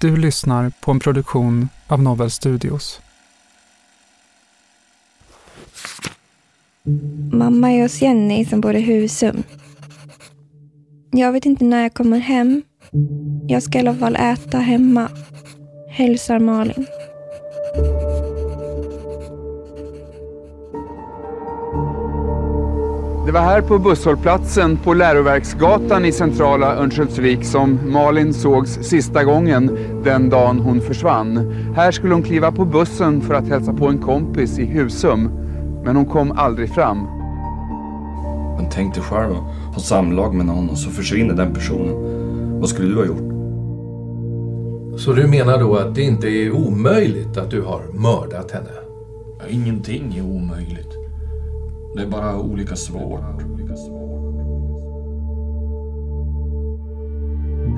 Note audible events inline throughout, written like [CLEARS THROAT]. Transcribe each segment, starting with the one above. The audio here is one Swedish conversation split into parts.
Du lyssnar på en produktion av Novel Studios. Mamma är hos Jenny som bor i Husum. Jag vet inte när jag kommer hem. Jag ska i alla fall äta hemma. Hälsar Malin. Det var här på busshållplatsen på Läroverksgatan i centrala Örnsköldsvik som Malin sågs sista gången den dagen hon försvann. Här skulle hon kliva på bussen för att hälsa på en kompis i Husum. Men hon kom aldrig fram. Men tänk dig själv att ha samlag med någon och så försvinner den personen. Vad skulle du ha gjort? Så du menar då att det inte är omöjligt att du har mördat henne? Ingenting är omöjligt. Det är bara olika svårt.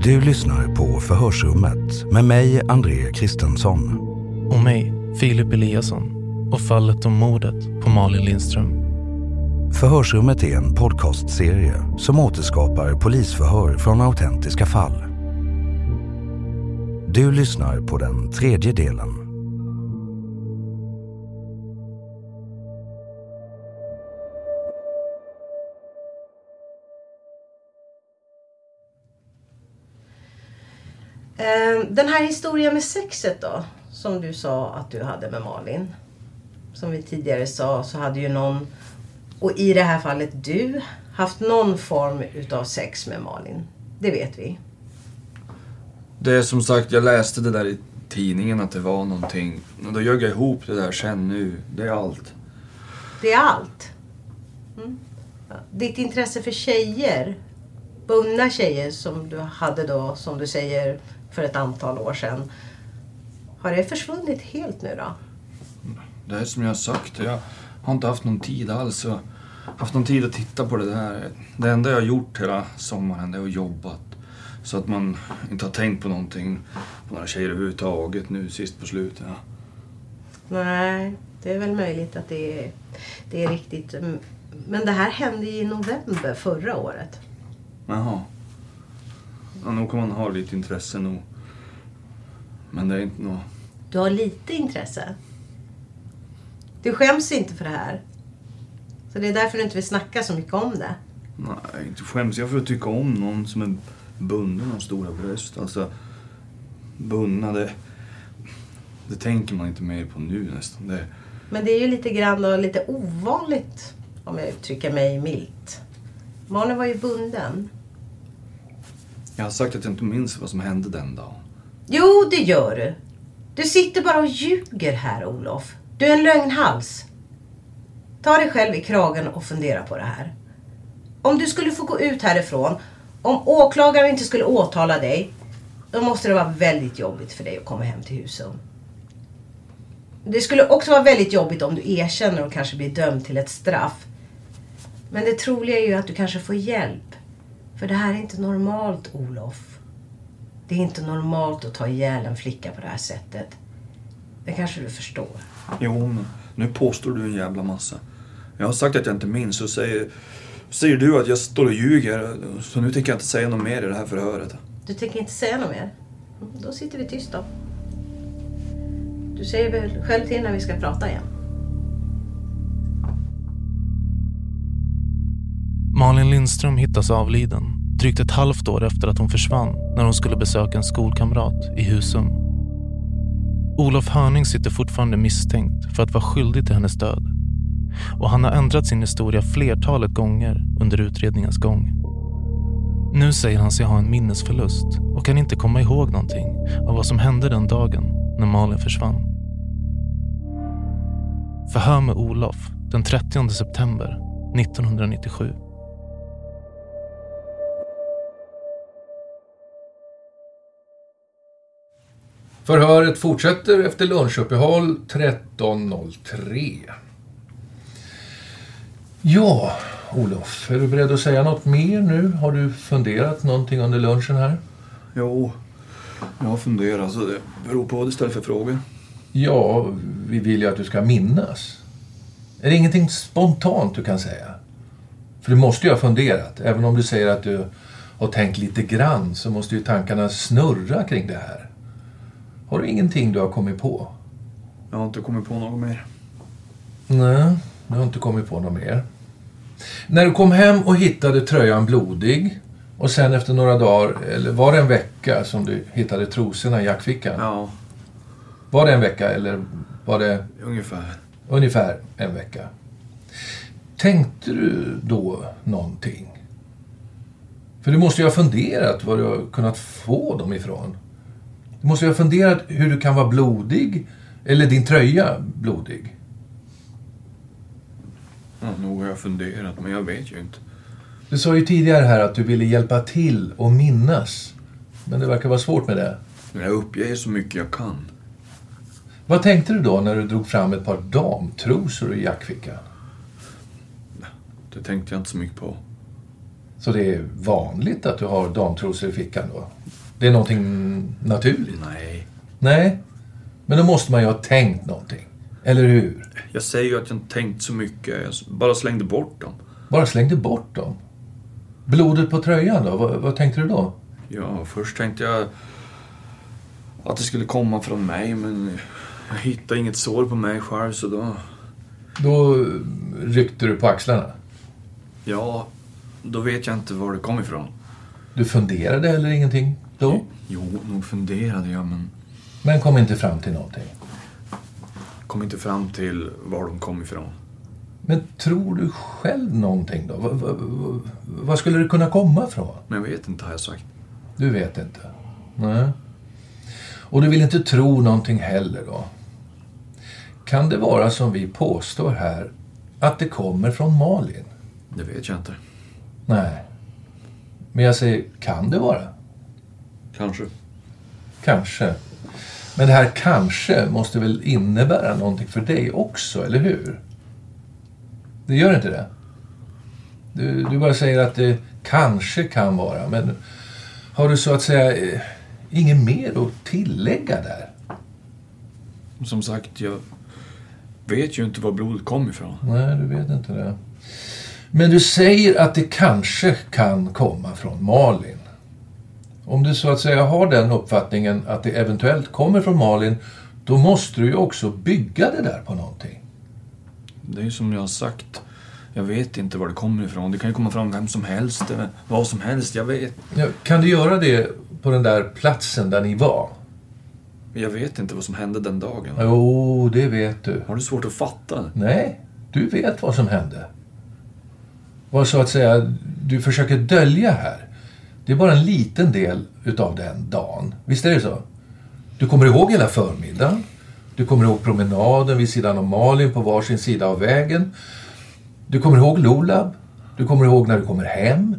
Du lyssnar på Förhörsrummet med mig, André Kristensson. Och mig, Filip Eliasson. Och fallet om mordet på Malin Lindström. Förhörsrummet är en podcastserie som återskapar polisförhör från autentiska fall. Du lyssnar på den tredje delen. Den här historien med sexet då, som du sa att du hade med Malin. Som vi tidigare sa så hade ju någon, och i det här fallet du, haft någon form utav sex med Malin. Det vet vi. Det är som sagt, jag läste det där i tidningen att det var någonting. Och då ljög jag ihop det där sen nu. Det är allt. Det är allt. Mm. Ditt intresse för tjejer, bundna tjejer som du hade då, som du säger, för ett antal år sedan. Har det försvunnit helt nu då? Det är som jag har sagt, jag har inte haft någon tid alls. Jag har haft någon tid att titta på det där. Det enda jag har gjort hela sommaren det är att jobbat. Så att man inte har tänkt på någonting, på några tjejer överhuvudtaget nu sist på slutet. Ja. Nej, det är väl möjligt att det är, det är riktigt. Men det här hände i november förra året. Jaha. Ja, nog kan man ha lite intresse nog. Men det är inte något... Du har lite intresse. Du skäms inte för det här. Så det är därför du inte vill snacka så mycket om det. Nej, inte skäms jag för att tycka om någon som är bunden av stora bröst. Alltså, bundna, det, det tänker man inte mer på nu nästan. Det, Men det är ju lite grann och lite ovanligt, om jag uttrycker mig milt. Malin var ju bunden jag har sagt att jag inte minns vad som hände den dagen. Jo, det gör du. Du sitter bara och ljuger här, Olof. Du är en lögnhals. Ta dig själv i kragen och fundera på det här. Om du skulle få gå ut härifrån, om åklagaren inte skulle åtala dig, då måste det vara väldigt jobbigt för dig att komma hem till Husum. Det skulle också vara väldigt jobbigt om du erkänner och kanske blir dömd till ett straff. Men det troliga är ju att du kanske får hjälp för det här är inte normalt, Olof. Det är inte normalt att ta ihjäl en flicka på det här sättet. Det kanske du förstår. Jo, men nu påstår du en jävla massa. Jag har sagt att jag inte minns och säger, säger du att jag står och ljuger. Så nu tänker jag inte säga något mer i det här förhöret. Du tänker inte säga något mer? Mm, Då sitter vi tysta. Du säger väl själv till när vi ska prata igen? Malin Lindström hittas avliden drygt ett halvt år efter att hon försvann när hon skulle besöka en skolkamrat i Husum. Olof Hörning sitter fortfarande misstänkt för att vara skyldig till hennes död. Och han har ändrat sin historia flertalet gånger under utredningens gång. Nu säger han sig ha en minnesförlust och kan inte komma ihåg någonting av vad som hände den dagen när Malin försvann. Förhör med Olof den 30 september 1997. Förhöret fortsätter efter lunchuppehåll 13.03. Ja, Olof, är du beredd att säga något mer nu? Har du funderat någonting under lunchen här? Jo, jag har funderat. Så det beror på vad du ställer för frågor. Ja, vi vill ju att du ska minnas. Är det ingenting spontant du kan säga? För du måste ju ha funderat. Även om du säger att du har tänkt lite grann så måste ju tankarna snurra kring det här. Har du ingenting du har kommit på? Jag har inte kommit på något mer. Nej, du har inte kommit på något mer. När du kom hem och hittade tröjan blodig och sen efter några dagar, eller var det en vecka som du hittade trosorna i jackfickan? Ja. Var det en vecka eller var det Ungefär. ungefär en vecka? Tänkte du då någonting? För du måste ju ha funderat var du har kunnat få dem ifrån. Du måste ju ha funderat hur du kan vara blodig, eller din tröja blodig. Ja, nog har jag funderat, men jag vet ju inte. Du sa ju tidigare här att du ville hjälpa till och minnas. Men det verkar vara svårt med det. Jag uppger så mycket jag kan. Vad tänkte du då när du drog fram ett par damtrosor i jackfickan? Det tänkte jag inte så mycket på. Så det är vanligt att du har damtrosor i fickan då? Det är någonting naturligt? Nej. Nej? Men då måste man ju ha tänkt någonting. Eller hur? Jag säger ju att jag inte tänkt så mycket. Jag bara slängde bort dem. Bara slängde bort dem? Blodet på tröjan då? Vad, vad tänkte du då? Ja, först tänkte jag att det skulle komma från mig, men jag hittade inget sår på mig själv, så då... Då ryckte du på axlarna? Ja, då vet jag inte var det kom ifrån. Du funderade heller ingenting då? Jo, nog funderade jag, men Men kom inte fram till någonting? kom inte fram till var de kom ifrån. Men tror du själv någonting då? Vad, vad, vad skulle det kunna komma ifrån? Men jag vet inte, har jag sagt. Du vet inte? Nej. Och du vill inte tro någonting heller då? Kan det vara som vi påstår här, att det kommer från Malin? Det vet jag inte. Nej. Men jag säger, kan det vara? Kanske. Kanske. Men det här kanske måste väl innebära någonting för dig också, eller hur? Det gör inte det? Du, du bara säger att det kanske kan vara, men har du så att säga eh, inget mer att tillägga där? Som sagt, jag vet ju inte var blodet kom ifrån. Nej, du vet inte det. Men du säger att det kanske kan komma från Malin. Om du så att säga har den uppfattningen att det eventuellt kommer från Malin, då måste du ju också bygga det där på någonting. Det är ju som jag har sagt. Jag vet inte var det kommer ifrån. Det kan ju komma fram vem som helst, eller vad som helst. Jag vet. Ja, kan du göra det på den där platsen där ni var? Jag vet inte vad som hände den dagen. Jo, det vet du. Har du svårt att fatta? Nej, du vet vad som hände. Vad så att säga du försöker dölja här, det är bara en liten del utav den dagen. Visst är det så? Du kommer ihåg hela förmiddagen. Du kommer ihåg promenaden vid sidan av Malin på varsin sida av vägen. Du kommer ihåg Lolab. Du kommer ihåg när du kommer hem.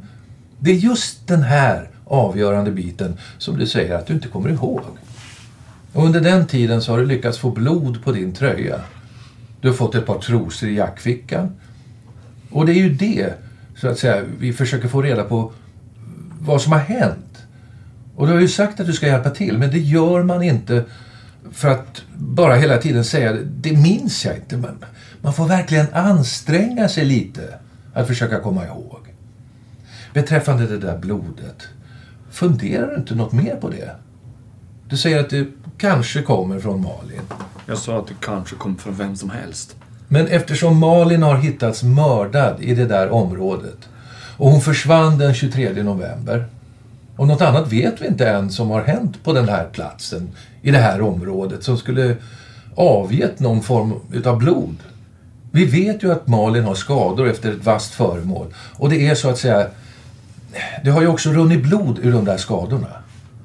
Det är just den här avgörande biten som du säger att du inte kommer ihåg. Och under den tiden så har du lyckats få blod på din tröja. Du har fått ett par trosor i jackfickan. Och det är ju det, så att säga, vi försöker få reda på vad som har hänt. Och du har ju sagt att du ska hjälpa till, men det gör man inte för att bara hela tiden säga det minns jag inte. Men man får verkligen anstränga sig lite att försöka komma ihåg. Beträffande det där blodet, funderar du inte något mer på det? Du säger att det kanske kommer från Malin. Jag sa att det kanske kom från vem som helst. Men eftersom Malin har hittats mördad i det där området och hon försvann den 23 november och något annat vet vi inte än som har hänt på den här platsen i det här området som skulle avgett någon form utav blod. Vi vet ju att Malin har skador efter ett vasst föremål och det är så att säga det har ju också runnit blod ur de där skadorna.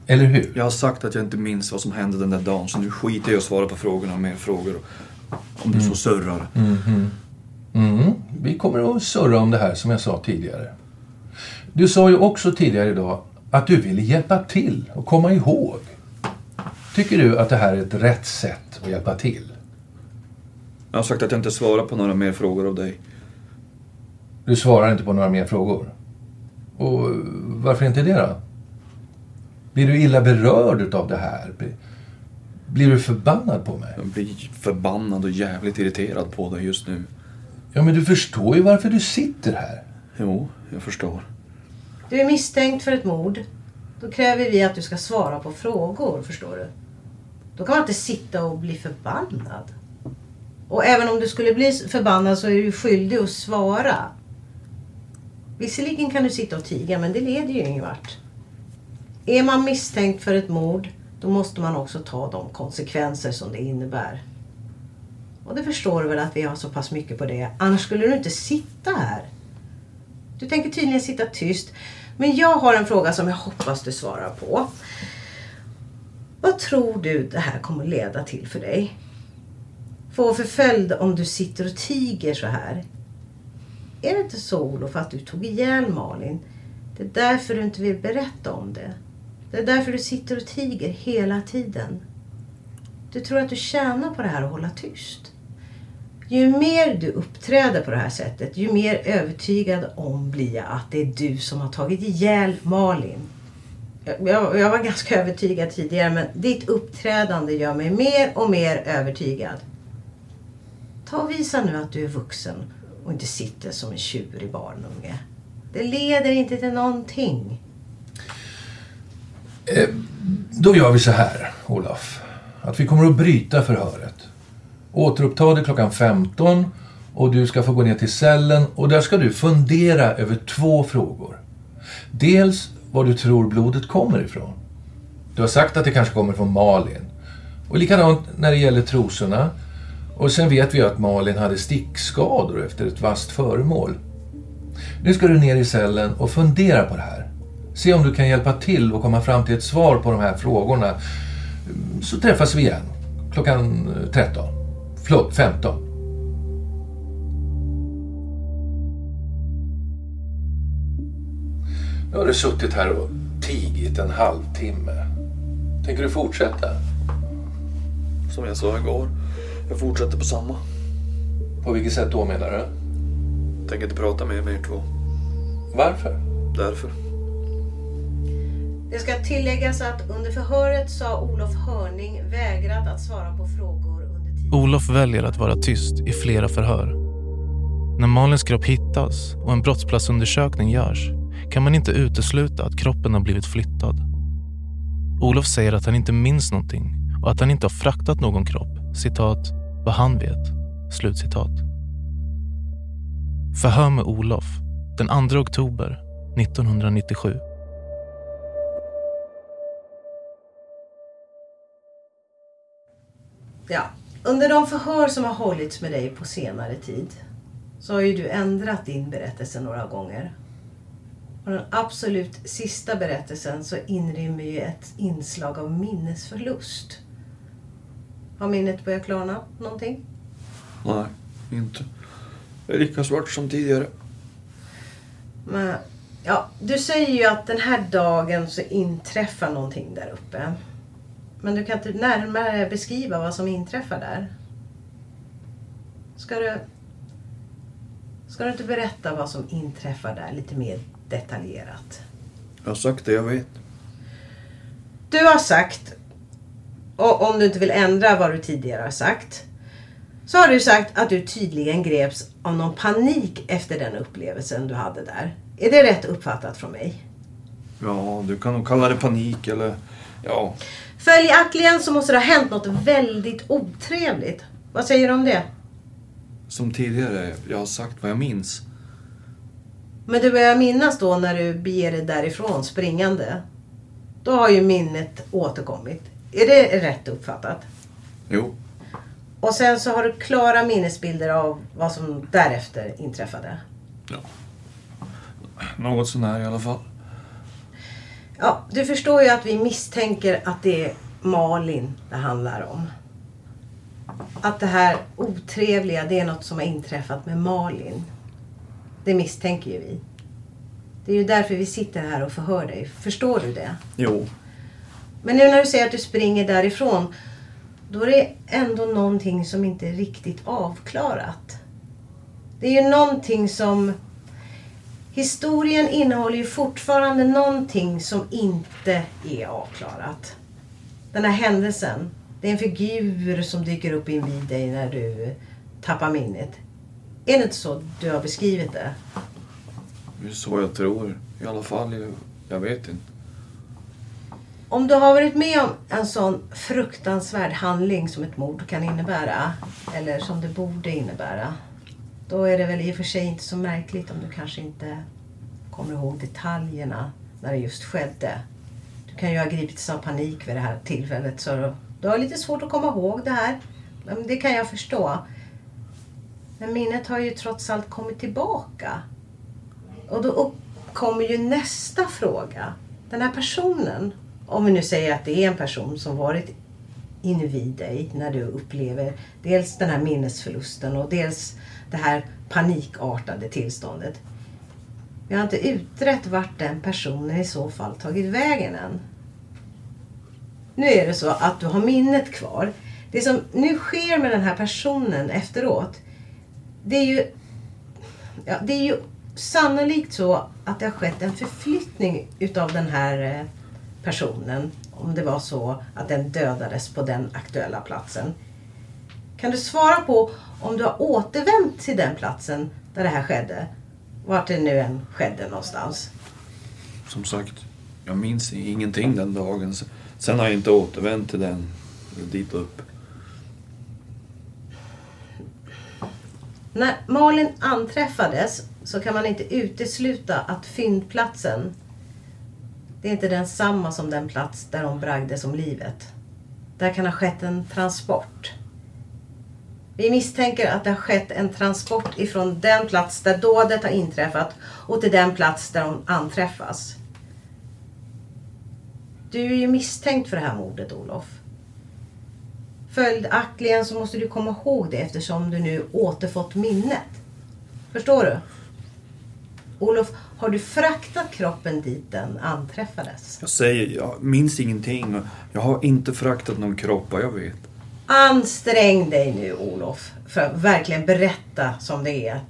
Eller hur? Jag har sagt att jag inte minns vad som hände den där dagen så nu skiter jag i att svara på frågorna mer frågor. Om du så surrar. Mhm. Mm. Vi kommer att surra om det här som jag sa tidigare. Du sa ju också tidigare idag att du ville hjälpa till och komma ihåg. Tycker du att det här är ett rätt sätt att hjälpa till? Jag har sagt att jag inte svarar på några mer frågor av dig. Du svarar inte på några mer frågor. Och varför inte det då? Blir du illa berörd utav det här? Blir- Blir du förbannad på mig? Jag blir förbannad och jävligt irriterad på dig just nu. Ja, men du förstår ju varför du sitter här. Jo, jag förstår. Du är misstänkt för ett mord. Då kräver vi att du ska svara på frågor, förstår du. Då kan man inte sitta och bli förbannad. Och även om du skulle bli förbannad så är du skyldig att svara. Visserligen kan du sitta och tiga, men det leder ju ingen vart. Är man misstänkt för ett mord, då måste man också ta de konsekvenser som det innebär. Och det förstår du väl att vi har så pass mycket på det. Annars skulle du inte sitta här. Du tänker tydligen sitta tyst. Men jag har en fråga som jag hoppas du svarar på. Vad tror du det här kommer leda till för dig? Få för följd om du sitter och tiger så här? Är det inte så Olof att du tog ihjäl Malin? Det är därför du inte vill berätta om det. Det är därför du sitter och tiger hela tiden. Du tror att du tjänar på det här att hålla tyst. Ju mer du uppträder på det här sättet, ju mer övertygad om blir jag att det är du som har tagit ihjäl Malin. Jag, jag, jag var ganska övertygad tidigare, men ditt uppträdande gör mig mer och mer övertygad. Ta och visa nu att du är vuxen och inte sitter som en tjurig barnunge. Det leder inte till någonting. Eh, Då gör vi så här, Olof. Att vi kommer att bryta förhöret. Återuppta det klockan 15 och du ska få gå ner till cellen och där ska du fundera över två frågor. Dels var du tror blodet kommer ifrån. Du har sagt att det kanske kommer från Malin. Och likadant när det gäller trosorna. Och sen vet vi att Malin hade stickskador efter ett vasst föremål. Nu ska du ner i cellen och fundera på det här. Se om du kan hjälpa till och komma fram till ett svar på de här frågorna. Så träffas vi igen klockan 13. Förlåt, 15. Nu har du suttit här och tigit en halvtimme. Tänker du fortsätta? Som jag sa igår, jag fortsätter på samma. På vilket sätt då menar du? Tänker inte prata med er mer två. Varför? Därför. Det ska tilläggas att under förhöret sa Olof Hörning vägrat att svara på frågor. Olof väljer att vara tyst i flera förhör. När Malins kropp hittas och en brottsplatsundersökning görs kan man inte utesluta att kroppen har blivit flyttad. Olof säger att han inte minns någonting och att han inte har fraktat någon kropp. Citat, vad han vet. Slutcitat. Förhör med Olof den 2 oktober 1997. Ja, under de förhör som har hållits med dig på senare tid så har ju du ändrat din berättelse några gånger. Och den absolut sista berättelsen så inrymmer ju ett inslag av minnesförlust. Har minnet börjat klarna någonting? Nej, inte. Det är lika svart som tidigare. Men, ja, du säger ju att den här dagen så inträffar någonting där uppe. Men du kan inte närmare beskriva vad som inträffar där? Ska du... Ska du inte berätta vad som inträffar där lite mer detaljerat? Jag har sagt det jag vet. Du har sagt, och om du inte vill ändra vad du tidigare har sagt, så har du sagt att du tydligen greps av någon panik efter den upplevelsen du hade där. Är det rätt uppfattat från mig? Ja, du kan nog kalla det panik eller... Ja. Följaktligen så måste det ha hänt något väldigt otrevligt. Vad säger du om det? Som tidigare, jag har sagt vad jag minns. Men du börjar minnas då när du beger dig därifrån springande. Då har ju minnet återkommit. Är det rätt uppfattat? Jo. Och sen så har du klara minnesbilder av vad som därefter inträffade. Något sånär i alla fall. Ja, du förstår ju att vi misstänker att det är Malin det handlar om. Att det här otrevliga, det är något som har inträffat med Malin. Det misstänker ju vi. Det är ju därför vi sitter här och förhör dig. Förstår du det? Jo. Men nu när du säger att du springer därifrån, då är det ändå någonting som inte är riktigt avklarat. Det är ju någonting som... Historien innehåller ju fortfarande någonting som inte är avklarat. Den här händelsen, det är en figur som dyker upp invid dig när du tappar minnet. Är det inte så du har beskrivit det? Det är så jag tror. I alla fall, jag, jag vet inte. Om du har varit med om en sån fruktansvärd handling som ett mord kan innebära, eller som det borde innebära, då är det väl i och för sig inte så märkligt om du kanske inte kommer ihåg detaljerna när det just skedde. Du kan ju ha gripits av panik vid det här tillfället så du, har lite svårt att komma ihåg det här. Men det kan jag förstå. Men minnet har ju trots allt kommit tillbaka. Och då uppkommer ju nästa fråga. Den här personen, om vi nu säger att det är en person som varit invid dig när du upplever dels den här minnesförlusten och dels det här panikartade tillståndet. Vi har inte utrett vart den personen i så fall tagit vägen än. Nu är det så att du har minnet kvar. Det som nu sker med den här personen efteråt, det är ju, ja, det är ju sannolikt så att det har skett en förflyttning utav den här eh, personen. Om det var så att den dödades på den aktuella platsen. Kan du svara på om du har återvänt till den platsen där det här skedde? Vart det nu än skedde någonstans. Som sagt, jag minns ingenting den dagen. Sen har jag inte återvänt till den, dit upp. När Malin anträffades så kan man inte utesluta att fyndplatsen det är inte densamma som den plats där hon bragdes om livet. Där kan ha skett en transport. Vi misstänker att det har skett en transport ifrån den plats där dådet har inträffat och till den plats där hon anträffas. Du är ju misstänkt för det här mordet, Olof. Följaktligen så måste du komma ihåg det eftersom du nu återfått minnet. Förstår du? Olof, har du fraktat kroppen dit den anträffades? Jag säger, jag minns ingenting. Jag har inte fraktat någon kropp, vad jag vet. Ansträng dig nu, Olof, för att verkligen berätta som det är.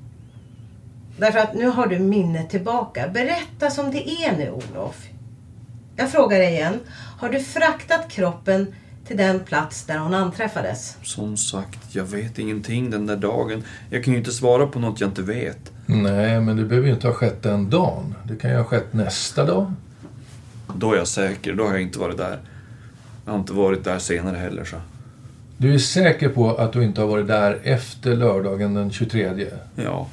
Därför att nu har du minnet tillbaka. Berätta som det är nu, Olof. Jag frågar dig igen. Har du fraktat kroppen till den plats där hon anträffades? Som sagt, jag vet ingenting den där dagen. Jag kan ju inte svara på något jag inte vet. Nej, men det behöver ju inte ha skett den dagen. Det kan ju ha skett nästa dag. Då är jag säker. Då har jag inte varit där. Jag har inte varit där senare heller. Så. Du är säker på att du inte har varit där efter lördagen den 23? Ja.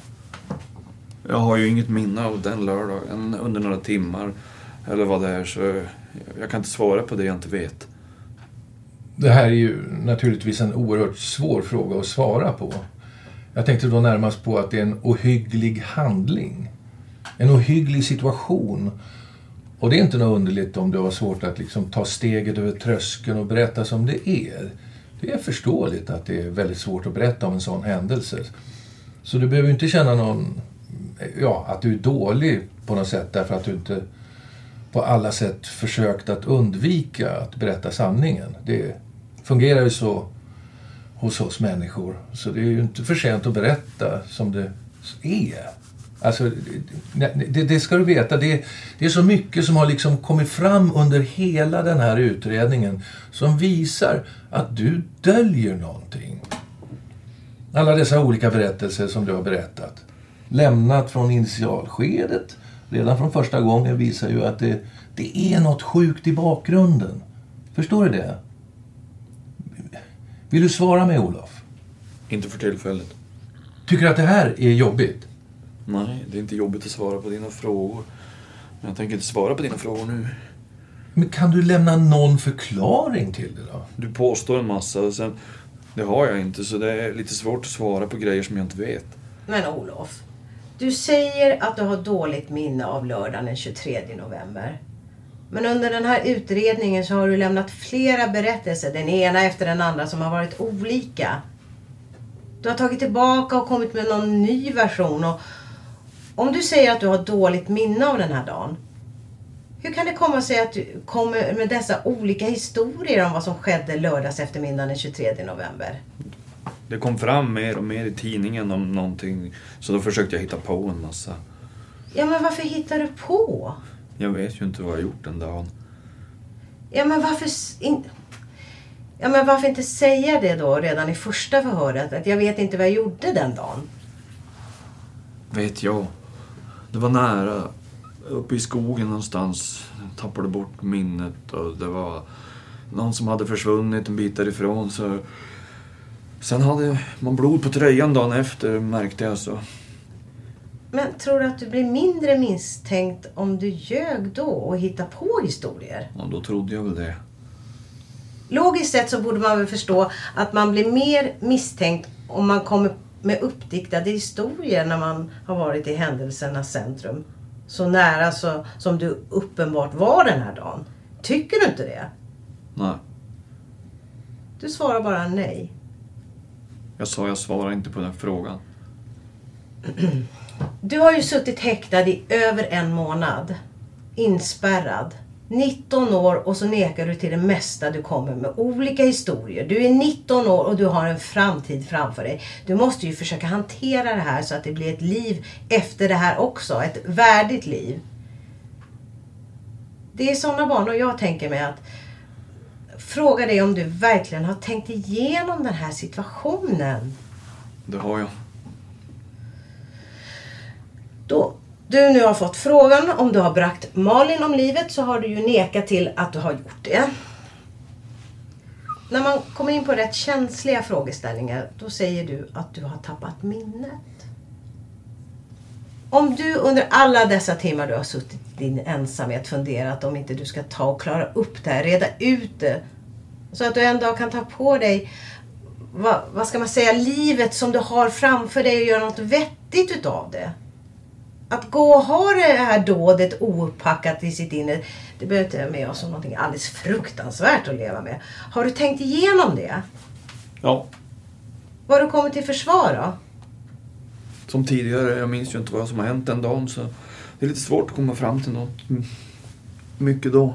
Jag har ju inget minne av den lördagen under några timmar. Eller vad det är. Så jag kan inte svara på det jag inte vet. Det här är ju naturligtvis en oerhört svår fråga att svara på. Jag tänkte då närmast på att det är en ohygglig handling. En ohygglig situation. Och det är inte något underligt om du har svårt att liksom ta steget över tröskeln och berätta som det är. Det är förståeligt att det är väldigt svårt att berätta om en sån händelse. Så du behöver inte känna någon, ja, att du är dålig på något sätt därför att du inte på alla sätt försökt att undvika att berätta sanningen. Det fungerar ju så hos oss människor. Så det är ju inte för sent att berätta som det är. Alltså, det, det ska du veta. Det, det, är så mycket som har liksom kommit fram under hela den här utredningen som visar att du döljer någonting. Alla dessa olika berättelser som du har berättat. Lämnat från initialskedet, redan från första gången, visar ju att det, det är något sjukt i bakgrunden. Förstår du det? Vill du svara mig, Olof? Inte för tillfället. Tycker du att det här är jobbigt? Nej, det är inte jobbigt att svara på dina frågor. Men jag tänker inte svara på dina frågor nu. Men kan du lämna någon förklaring till det då? Du påstår en massa och sen... Det har jag inte, så det är lite svårt att svara på grejer som jag inte vet. Men Olof, du säger att du har dåligt minne av lördagen den 23 november. Men under den här utredningen så har du lämnat flera berättelser, den ena efter den andra, som har varit olika. Du har tagit tillbaka och kommit med någon ny version. Och om du säger att du har dåligt minne av den här dagen. Hur kan det komma sig att du kommer med dessa olika historier om vad som skedde lördags eftermiddagen den 23 november? Det kom fram mer och mer i tidningen om någonting. Så då försökte jag hitta på en massa. Ja, men varför hittar du på? Jag vet ju inte vad jag gjort den dagen. Ja, men varför... In... Ja, men varför inte säga det då redan i första förhöret? Att jag vet inte vad jag gjorde den dagen. Vet jag. Det var nära. Uppe i skogen någonstans. Jag tappade bort minnet och det var någon som hade försvunnit en bit därifrån. Så... Sen hade man blod på tröjan dagen efter märkte jag så. Men tror du att du blir mindre misstänkt om du ljög då och hittar på historier? Ja, då trodde jag väl det. Logiskt sett så borde man väl förstå att man blir mer misstänkt om man kommer med uppdiktade historier när man har varit i händelsernas centrum. Så nära så, som du uppenbart var den här dagen. Tycker du inte det? Nej. Du svarar bara nej. Jag sa jag svarar inte på den frågan. [CLEARS THROAT] Du har ju suttit häktad i över en månad. Inspärrad. 19 år och så nekar du till det mesta du kommer med. Olika historier. Du är 19 år och du har en framtid framför dig. Du måste ju försöka hantera det här så att det blir ett liv efter det här också. Ett värdigt liv. Det är sådana banor jag tänker mig att fråga dig om du verkligen har tänkt igenom den här situationen. Det har jag. Då du nu har fått frågan om du har bragt Malin om livet så har du ju nekat till att du har gjort det. När man kommer in på rätt känsliga frågeställningar då säger du att du har tappat minnet. Om du under alla dessa timmar du har suttit i din ensamhet funderat om inte du ska ta och klara upp det här, reda ut det. Så att du en dag kan ta på dig, vad, vad ska man säga, livet som du har framför dig och göra något vettigt utav det. Att gå och ha det här dådet ouppackat i sitt inre, det behöver inte med oss som någonting alldeles fruktansvärt att leva med. Har du tänkt igenom det? Ja. Vad har du kommit till försvar då? Som tidigare, jag minns ju inte vad som har hänt den dagen så det är lite svårt att komma fram till något mycket då.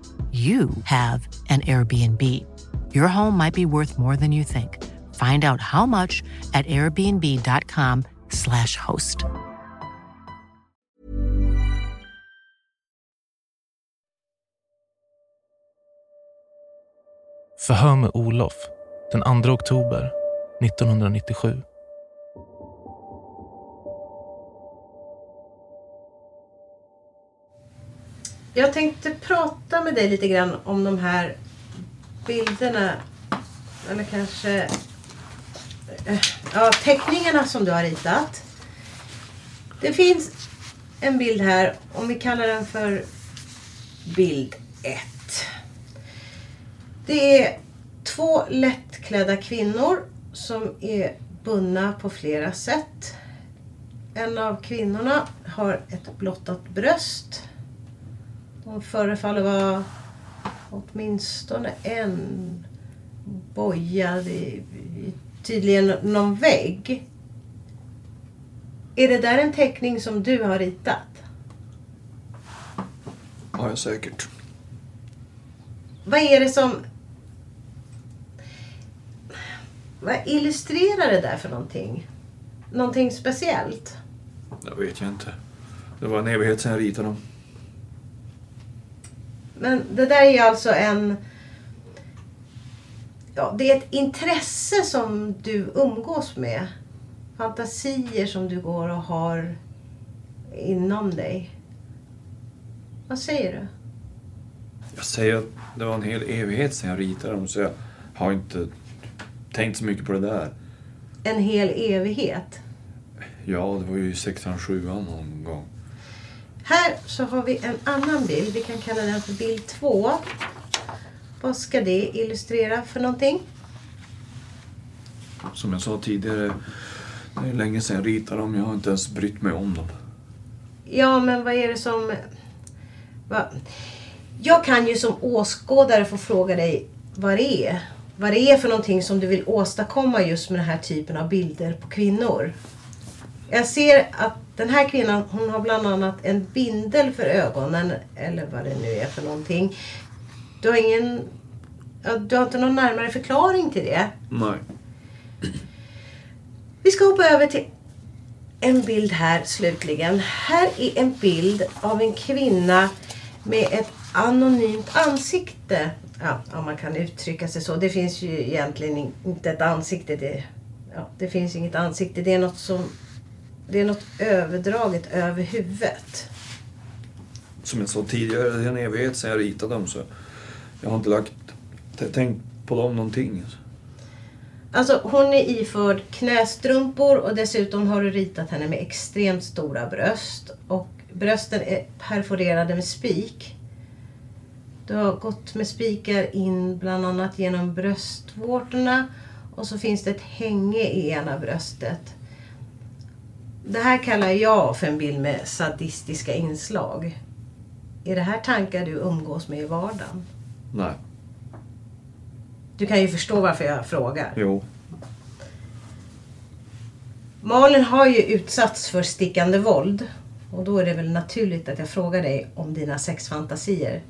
you have an Airbnb. Your home might be worth more than you think. Find out how much at airbnb.com/slash host. Förhör med Olof den 2 oktober 1997. Jag tänkte prata med dig lite grann om de här bilderna. Eller kanske eh, ja, teckningarna som du har ritat. Det finns en bild här, om vi kallar den för bild 1. Det är två lättklädda kvinnor som är bundna på flera sätt. En av kvinnorna har ett blottat bröst hon förefaller vara åtminstone en bojad i, i tydligen någon vägg. Är det där en teckning som du har ritat? Ja, säkert. Vad är det som... Vad illustrerar det där för någonting? Någonting speciellt? Det vet jag inte. Det var en evighet sedan jag ritade dem. Men det där är alltså en... Ja, det är ett intresse som du umgås med. Fantasier som du går och har inom dig. Vad säger du? Jag säger att det var en hel evighet sedan jag ritade dem så jag har inte tänkt så mycket på det där. En hel evighet? Ja, det var ju 607 någon gång. Här så har vi en annan bild. Vi kan kalla den för bild 2. Vad ska det illustrera för någonting? Som jag sa tidigare, det är länge sedan jag ritade dem. Jag har inte ens brytt mig om dem. Ja, men vad är det som... Va? Jag kan ju som åskådare få fråga dig vad det är. Vad det är för någonting som du vill åstadkomma just med den här typen av bilder på kvinnor. Jag ser att den här kvinnan hon har bland annat en bindel för ögonen. Eller vad det nu är för någonting. Du har ingen... Du har inte någon närmare förklaring till det? Nej. Vi ska hoppa över till en bild här slutligen. Här är en bild av en kvinna med ett anonymt ansikte. Ja, om man kan uttrycka sig så. Det finns ju egentligen inte ett ansikte. Det, ja, det finns inget ansikte. Det är något som det är något överdraget över huvudet. Som jag sa tidigare, det är en evighet sedan jag ritade dem så jag har inte lagt, tänkt på dem någonting. Alltså hon är iförd knästrumpor och dessutom har du ritat henne med extremt stora bröst. Och brösten är perforerade med spik. Du har gått med spikar in bland annat genom bröstvårtorna och så finns det ett hänge i ena bröstet. Det här kallar jag för en bild med sadistiska inslag. Är det här tankar du umgås med i vardagen? Nej. Du kan ju förstå varför jag frågar. Jo. Malin har ju utsatts för stickande våld. Och då är det väl naturligt att jag frågar dig om dina sexfantasier.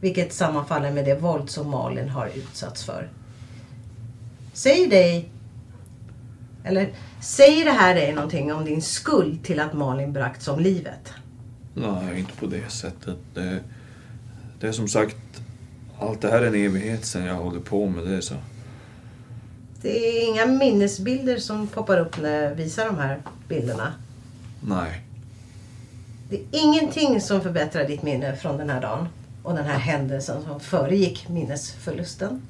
Vilket sammanfaller med det våld som Malin har utsatts för. Säg dig... Eller säger det här dig någonting om din skuld till att Malin bragts om livet? Nej, inte på det sättet. Det, det är som sagt, allt det här är en evighet sedan jag håller på med det. Så. Det är inga minnesbilder som poppar upp när jag visar de här bilderna. Nej. Det är ingenting som förbättrar ditt minne från den här dagen och den här händelsen som föregick minnesförlusten.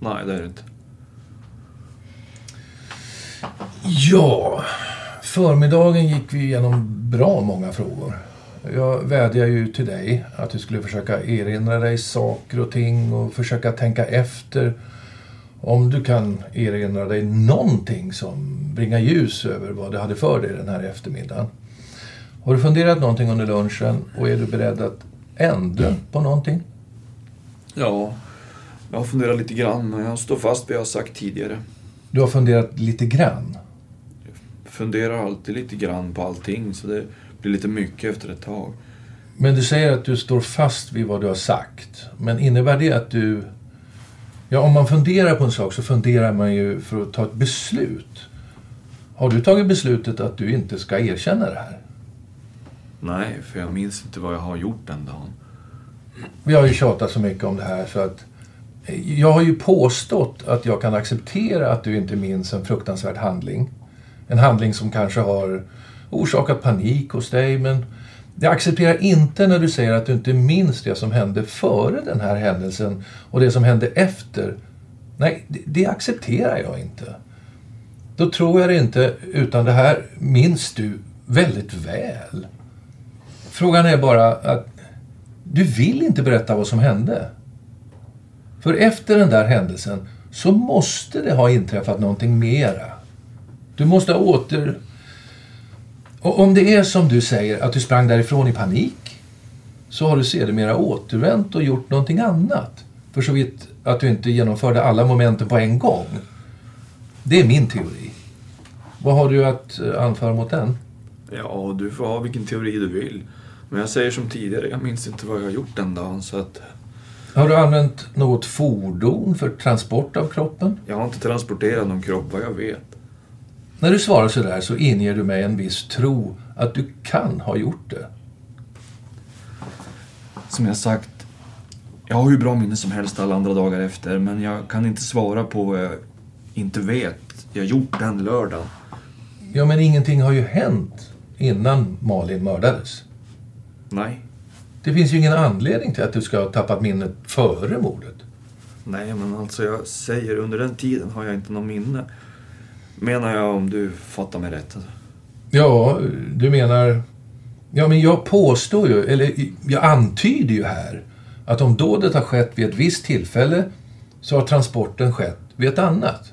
Nej, det är det inte. Ja, förmiddagen gick vi igenom bra många frågor. Jag vädjar ju till dig att du skulle försöka erinra dig saker och ting och försöka tänka efter om du kan erinra dig någonting som bringar ljus över vad du hade för dig den här eftermiddagen. Har du funderat någonting under lunchen och är du beredd att ändra på någonting? Ja, jag har funderat lite grann och jag står fast vid vad jag har sagt tidigare. Du har funderat lite grann? Jag funderar alltid lite grann på allting så det blir lite mycket efter ett tag. Men du säger att du står fast vid vad du har sagt. Men innebär det att du... Ja, om man funderar på en sak så funderar man ju för att ta ett beslut. Har du tagit beslutet att du inte ska erkänna det här? Nej, för jag minns inte vad jag har gjort den dagen. Vi har ju tjatat så mycket om det här så att jag har ju påstått att jag kan acceptera att du inte minns en fruktansvärd handling. En handling som kanske har orsakat panik hos dig, men jag accepterar inte när du säger att du inte minns det som hände före den här händelsen och det som hände efter. Nej, det, accepterar jag inte. Då tror jag det inte, utan det här minns du väldigt väl. Frågan är bara att du vill inte berätta vad som hände. För efter den där händelsen så måste det ha inträffat någonting mera. Du måste ha åter... Och om det är som du säger, att du sprang därifrån i panik, så har du sedermera återvänt och gjort någonting annat. För så vitt att du inte genomförde alla momenten på en gång. Det är min teori. Vad har du att eh, anföra mot den? Ja, du får ha vilken teori du vill. Men jag säger som tidigare, jag minns inte vad jag har gjort den dagen så att... Har du använt något fordon för transport av kroppen? Jag har inte transporterat någon kropp vad jag vet. När du svarar sådär så inger du mig en viss tro att du kan ha gjort det. Som jag sagt, jag har hur bra minne som helst alla andra dagar efter men jag kan inte svara på vad jag inte vet jag gjort den lördagen. Ja, men ingenting har ju hänt innan Malin mördades. Nej. Det finns ju ingen anledning till att du ska ha tappat minnet före mordet. Nej, men alltså jag säger under den tiden har jag inte någon minne. Menar jag om du fattar mig rätt. Alltså. Ja, du menar... Ja, men jag påstår ju, eller jag antyder ju här att om dådet har skett vid ett visst tillfälle så har transporten skett vid ett annat.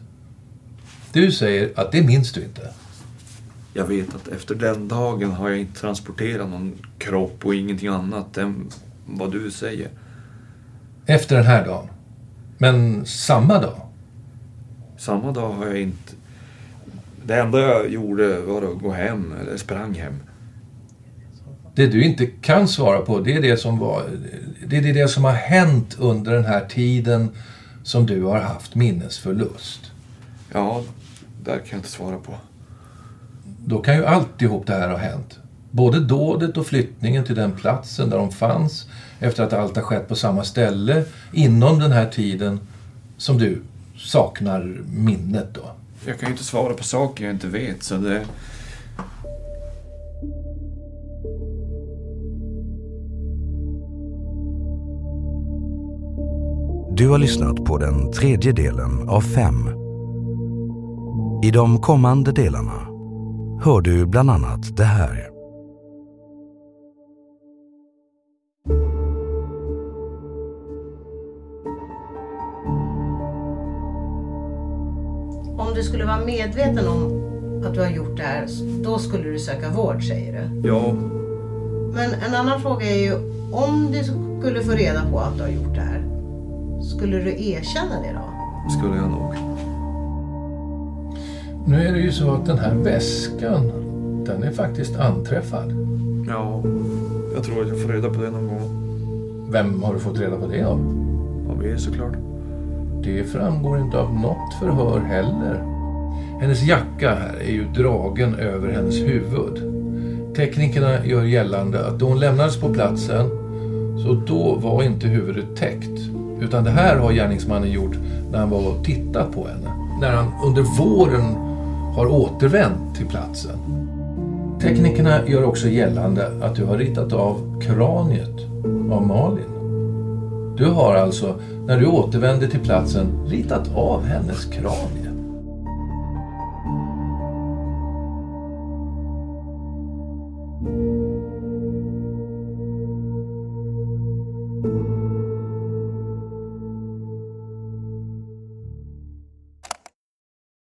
Du säger att det minns du inte. Jag vet att efter den dagen har jag inte transporterat någon kropp och ingenting annat än vad du säger. Efter den här dagen? Men samma dag? Samma dag har jag inte... Det enda jag gjorde var att gå hem, eller sprang hem. Det du inte kan svara på, det är det som var... Det är det som har hänt under den här tiden som du har haft minnesförlust. Ja, där kan jag inte svara på. Då kan ju alltihop det här ha hänt. Både dådet och flyttningen till den platsen där de fanns efter att allt har skett på samma ställe inom den här tiden som du saknar minnet då. Jag kan ju inte svara på saker jag inte vet så det... Du har lyssnat på den tredje delen av fem. I de kommande delarna hör du bland annat det här. Om du skulle vara medveten om att du har gjort det här, då skulle du söka vård säger du? Ja. Men en annan fråga är ju, om du skulle få reda på att du har gjort det här, skulle du erkänna det då? skulle jag nog. Nu är det ju så att den här väskan, den är faktiskt anträffad. Ja, jag tror att jag får reda på det någon gång. Vem har du fått reda på det av? Av er såklart. Det framgår inte av något förhör heller. Hennes jacka här är ju dragen över hennes huvud. Teknikerna gör gällande att då hon lämnades på platsen så då var inte huvudet täckt. Utan det här har gärningsmannen gjort när han var och tittat på henne. När han under våren har återvänt till platsen. Teknikerna gör också gällande att du har ritat av kraniet av Malin. Du har alltså, när du återvände till platsen, ritat av hennes kranie.